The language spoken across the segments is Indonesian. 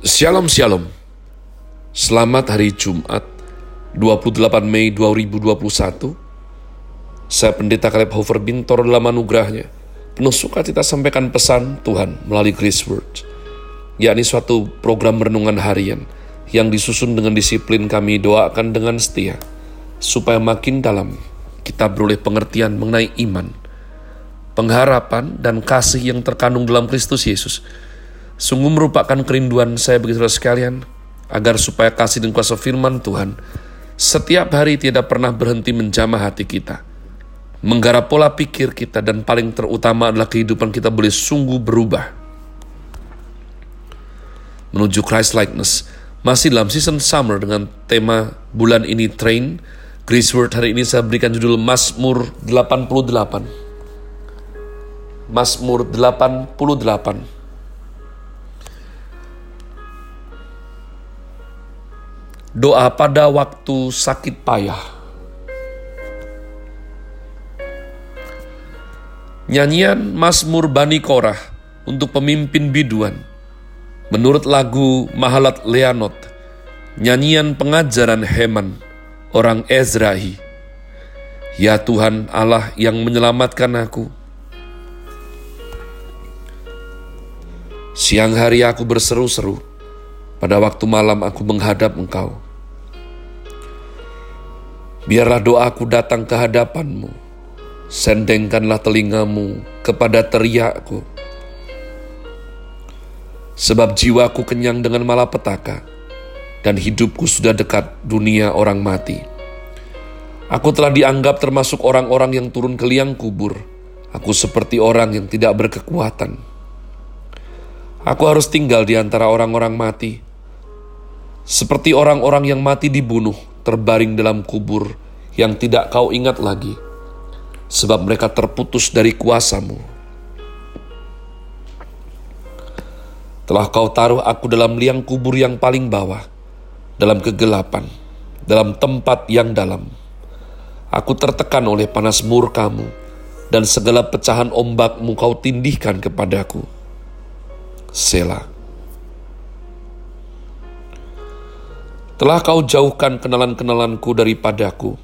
Shalom Shalom. Selamat hari Jumat 28 Mei 2021 Saya Pendeta Caleb Hofer Bintor dalam anugerahnya. Penuh sukacita sampaikan pesan Tuhan melalui Grace Word yakni suatu program renungan harian yang disusun dengan disiplin kami doakan dengan setia supaya makin dalam kita beroleh pengertian mengenai iman, pengharapan, dan kasih yang terkandung dalam Kristus Yesus Sungguh merupakan kerinduan saya bagi saudara sekalian, agar supaya kasih dan kuasa firman Tuhan setiap hari tidak pernah berhenti menjamah hati kita. Menggarap pola pikir kita dan paling terutama adalah kehidupan kita boleh sungguh berubah. Menuju Christ likeness. Masih dalam season summer dengan tema bulan ini train. Grace Word hari ini saya berikan judul Mazmur 88. Mazmur 88. Doa pada waktu sakit payah. Nyanyian Mazmur Bani Korah untuk pemimpin biduan. Menurut lagu Mahalat Leanot, nyanyian pengajaran Heman, orang Ezrahi. Ya Tuhan Allah yang menyelamatkan aku. Siang hari aku berseru-seru, pada waktu malam aku menghadap engkau. Biarlah doaku datang ke hadapanmu. Sendengkanlah telingamu kepada teriakku. Sebab jiwaku kenyang dengan malapetaka, dan hidupku sudah dekat dunia orang mati. Aku telah dianggap termasuk orang-orang yang turun ke liang kubur. Aku seperti orang yang tidak berkekuatan. Aku harus tinggal di antara orang-orang mati seperti orang-orang yang mati dibunuh, terbaring dalam kubur yang tidak kau ingat lagi, sebab mereka terputus dari kuasamu. Telah kau taruh aku dalam liang kubur yang paling bawah, dalam kegelapan, dalam tempat yang dalam. Aku tertekan oleh panas murkamu, dan segala pecahan ombakmu kau tindihkan kepadaku. Selah. Telah kau jauhkan kenalan-kenalanku daripadaku.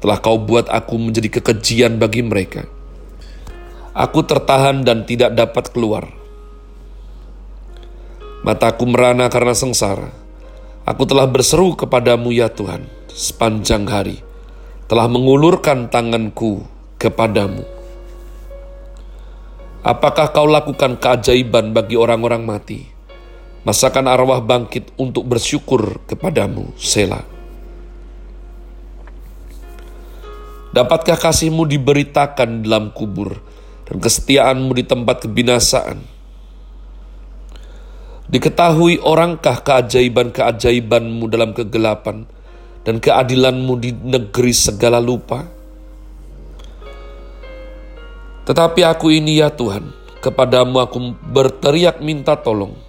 Telah kau buat aku menjadi kekejian bagi mereka. Aku tertahan dan tidak dapat keluar. Mataku merana karena sengsara. Aku telah berseru kepadamu ya Tuhan sepanjang hari. Telah mengulurkan tanganku kepadamu. Apakah kau lakukan keajaiban bagi orang-orang mati? Masakan arwah bangkit untuk bersyukur kepadamu, Sela. Dapatkah kasihmu diberitakan dalam kubur dan kesetiaanmu di tempat kebinasaan? Diketahui orangkah keajaiban-keajaibanmu dalam kegelapan dan keadilanmu di negeri segala lupa? Tetapi aku ini ya Tuhan, kepadamu aku berteriak minta tolong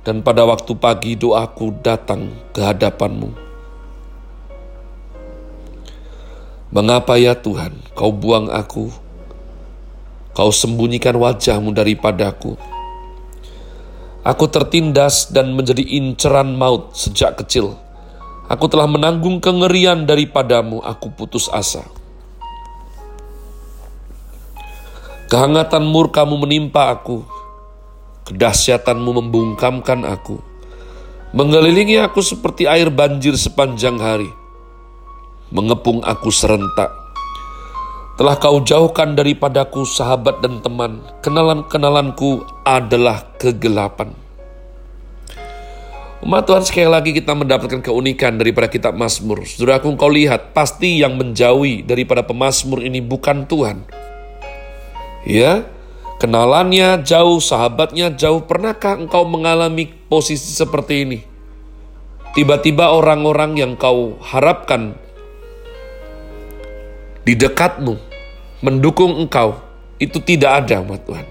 dan pada waktu pagi doaku datang ke hadapanmu. Mengapa ya Tuhan, kau buang aku? Kau sembunyikan wajahmu daripadaku. Aku tertindas dan menjadi inceran maut sejak kecil. Aku telah menanggung kengerian daripadamu, aku putus asa. Kehangatan murkamu menimpa aku, Kedahsyatanmu membungkamkan aku. Mengelilingi aku seperti air banjir sepanjang hari. Mengepung aku serentak. Telah kau jauhkan daripadaku sahabat dan teman. Kenalan-kenalanku adalah kegelapan. Umat Tuhan sekali lagi kita mendapatkan keunikan daripada kitab Mazmur. Saudaraku kau lihat, pasti yang menjauhi daripada pemazmur ini bukan Tuhan. Ya, kenalannya jauh, sahabatnya jauh. Pernahkah engkau mengalami posisi seperti ini? Tiba-tiba orang-orang yang kau harapkan di dekatmu mendukung engkau itu tidak ada, umat Tuhan.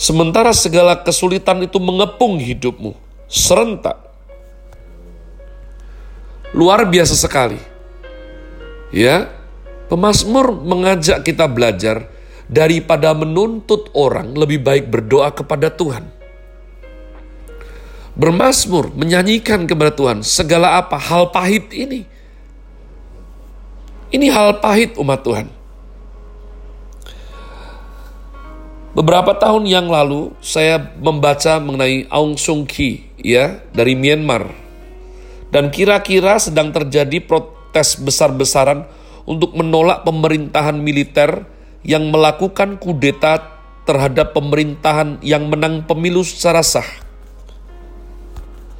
Sementara segala kesulitan itu mengepung hidupmu serentak. Luar biasa sekali. Ya, pemazmur mengajak kita belajar daripada menuntut orang lebih baik berdoa kepada Tuhan. bermasmur, menyanyikan kepada Tuhan segala apa hal pahit ini. Ini hal pahit umat Tuhan. Beberapa tahun yang lalu saya membaca mengenai Aung Suu Kyi ya dari Myanmar. Dan kira-kira sedang terjadi protes besar-besaran untuk menolak pemerintahan militer yang melakukan kudeta terhadap pemerintahan yang menang pemilu secara sah.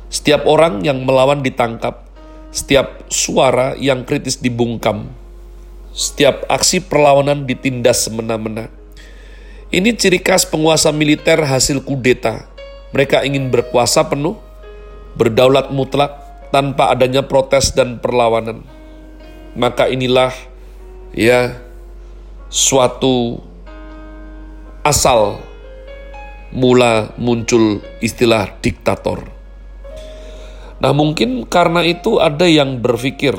Setiap orang yang melawan ditangkap, setiap suara yang kritis dibungkam, setiap aksi perlawanan ditindas semena-mena. Ini ciri khas penguasa militer hasil kudeta. Mereka ingin berkuasa penuh, berdaulat mutlak, tanpa adanya protes dan perlawanan. Maka inilah ya suatu asal mula muncul istilah diktator. Nah mungkin karena itu ada yang berpikir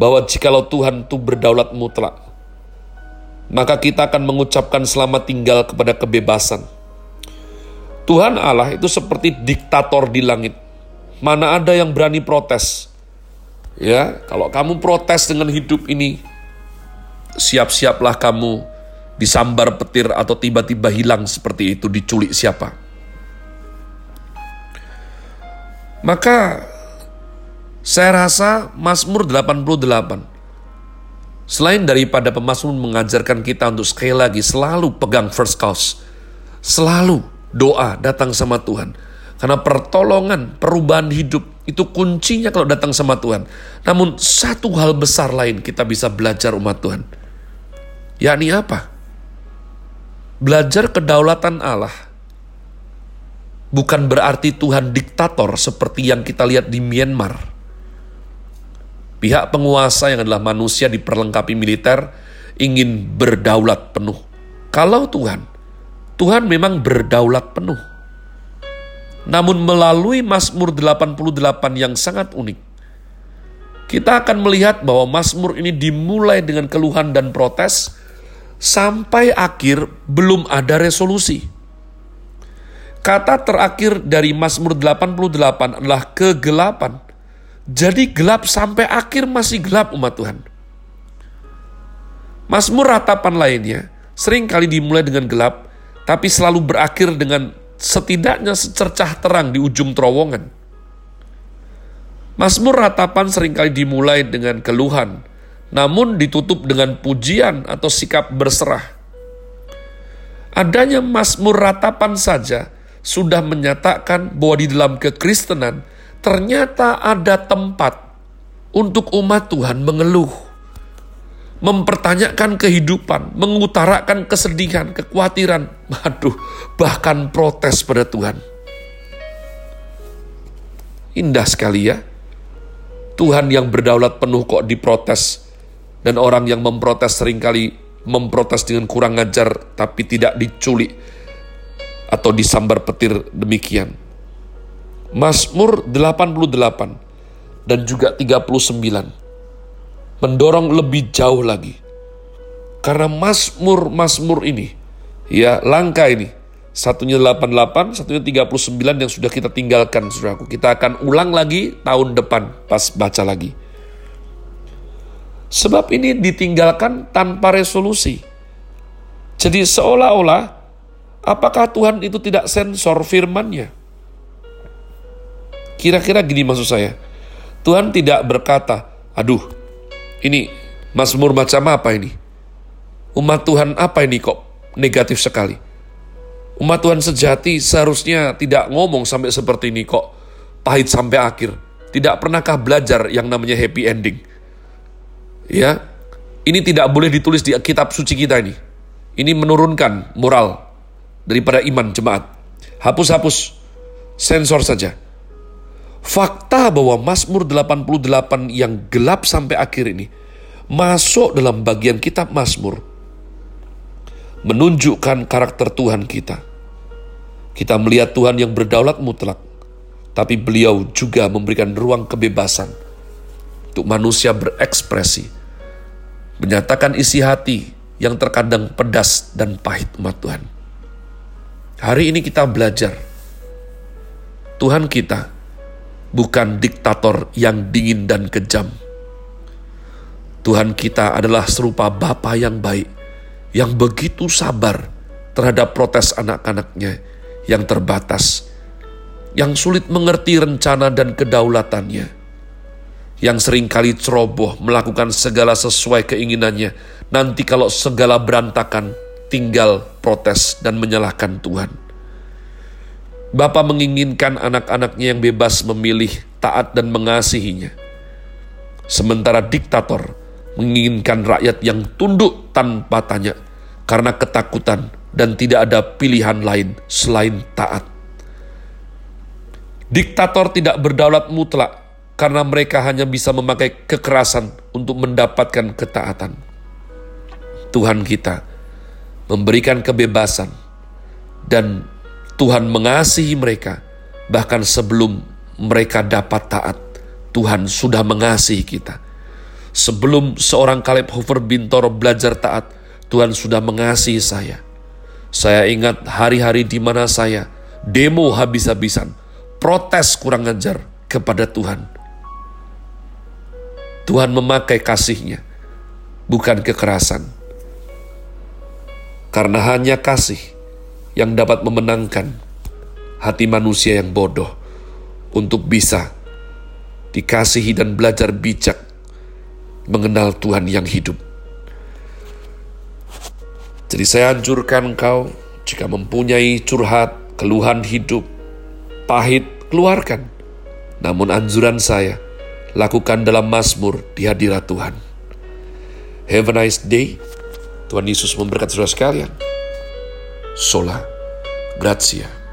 bahwa jikalau Tuhan itu berdaulat mutlak, maka kita akan mengucapkan selamat tinggal kepada kebebasan. Tuhan Allah itu seperti diktator di langit. Mana ada yang berani protes? Ya, kalau kamu protes dengan hidup ini, siap-siaplah kamu disambar petir atau tiba-tiba hilang seperti itu diculik siapa. Maka saya rasa Mazmur 88 selain daripada pemazmur mengajarkan kita untuk sekali lagi selalu pegang first cause, selalu doa datang sama Tuhan. Karena pertolongan, perubahan hidup itu kuncinya kalau datang sama Tuhan. Namun satu hal besar lain kita bisa belajar umat Tuhan. Yakni apa? Belajar kedaulatan Allah bukan berarti Tuhan diktator seperti yang kita lihat di Myanmar. Pihak penguasa yang adalah manusia diperlengkapi militer ingin berdaulat penuh. Kalau Tuhan, Tuhan memang berdaulat penuh. Namun melalui Mazmur 88 yang sangat unik, kita akan melihat bahwa Mazmur ini dimulai dengan keluhan dan protes, sampai akhir belum ada resolusi. Kata terakhir dari Mazmur 88 adalah kegelapan. Jadi gelap sampai akhir masih gelap umat Tuhan. Mazmur ratapan lainnya sering kali dimulai dengan gelap, tapi selalu berakhir dengan setidaknya secercah terang di ujung terowongan. Mazmur ratapan sering kali dimulai dengan keluhan, namun ditutup dengan pujian atau sikap berserah. Adanya Mazmur ratapan saja sudah menyatakan bahwa di dalam kekristenan ternyata ada tempat untuk umat Tuhan mengeluh, mempertanyakan kehidupan, mengutarakan kesedihan, kekhawatiran, aduh, bahkan protes pada Tuhan. Indah sekali ya. Tuhan yang berdaulat penuh kok diprotes. Dan orang yang memprotes sering kali memprotes dengan kurang ajar tapi tidak diculik atau disambar petir demikian. Mazmur 88 dan juga 39 mendorong lebih jauh lagi. Karena Mazmur-Mazmur ini, ya langka ini, satunya 88, satunya 39 yang sudah kita tinggalkan, saudaraku. Kita akan ulang lagi tahun depan pas baca lagi. Sebab ini ditinggalkan tanpa resolusi. Jadi seolah-olah Apakah Tuhan itu tidak sensor firman-Nya? Kira-kira gini maksud saya. Tuhan tidak berkata, aduh, ini Mazmur macam apa ini? Umat Tuhan apa ini kok negatif sekali? Umat Tuhan sejati seharusnya tidak ngomong sampai seperti ini kok pahit sampai akhir. Tidak pernahkah belajar yang namanya happy ending? Ya, ini tidak boleh ditulis di kitab suci kita ini. Ini menurunkan moral daripada iman jemaat. Hapus-hapus, sensor saja. Fakta bahwa Mazmur 88 yang gelap sampai akhir ini masuk dalam bagian kitab Mazmur menunjukkan karakter Tuhan kita. Kita melihat Tuhan yang berdaulat mutlak, tapi beliau juga memberikan ruang kebebasan untuk manusia berekspresi, menyatakan isi hati yang terkadang pedas dan pahit umat Tuhan. Hari ini kita belajar. Tuhan kita bukan diktator yang dingin dan kejam. Tuhan kita adalah serupa Bapa yang baik, yang begitu sabar terhadap protes anak-anaknya yang terbatas, yang sulit mengerti rencana dan kedaulatannya, yang sering kali ceroboh melakukan segala sesuai keinginannya. Nanti kalau segala berantakan, tinggal protes dan menyalahkan Tuhan. Bapa menginginkan anak-anaknya yang bebas memilih, taat dan mengasihinya. Sementara diktator menginginkan rakyat yang tunduk tanpa tanya karena ketakutan dan tidak ada pilihan lain selain taat. Diktator tidak berdaulat mutlak karena mereka hanya bisa memakai kekerasan untuk mendapatkan ketaatan. Tuhan kita memberikan kebebasan dan Tuhan mengasihi mereka bahkan sebelum mereka dapat taat. Tuhan sudah mengasihi kita. Sebelum seorang Kaleb Hofer Bintoro belajar taat, Tuhan sudah mengasihi saya. Saya ingat hari-hari di mana saya demo habis-habisan, protes kurang ajar kepada Tuhan. Tuhan memakai kasihnya, bukan kekerasan. Karena hanya kasih yang dapat memenangkan hati manusia yang bodoh untuk bisa dikasihi dan belajar bijak mengenal Tuhan yang hidup. Jadi saya anjurkan engkau jika mempunyai curhat, keluhan hidup, pahit, keluarkan. Namun anjuran saya, lakukan dalam Mazmur di hadirat Tuhan. Have a nice day. Tuhan Yesus memberkati saudara sekalian. Sola. Grazie.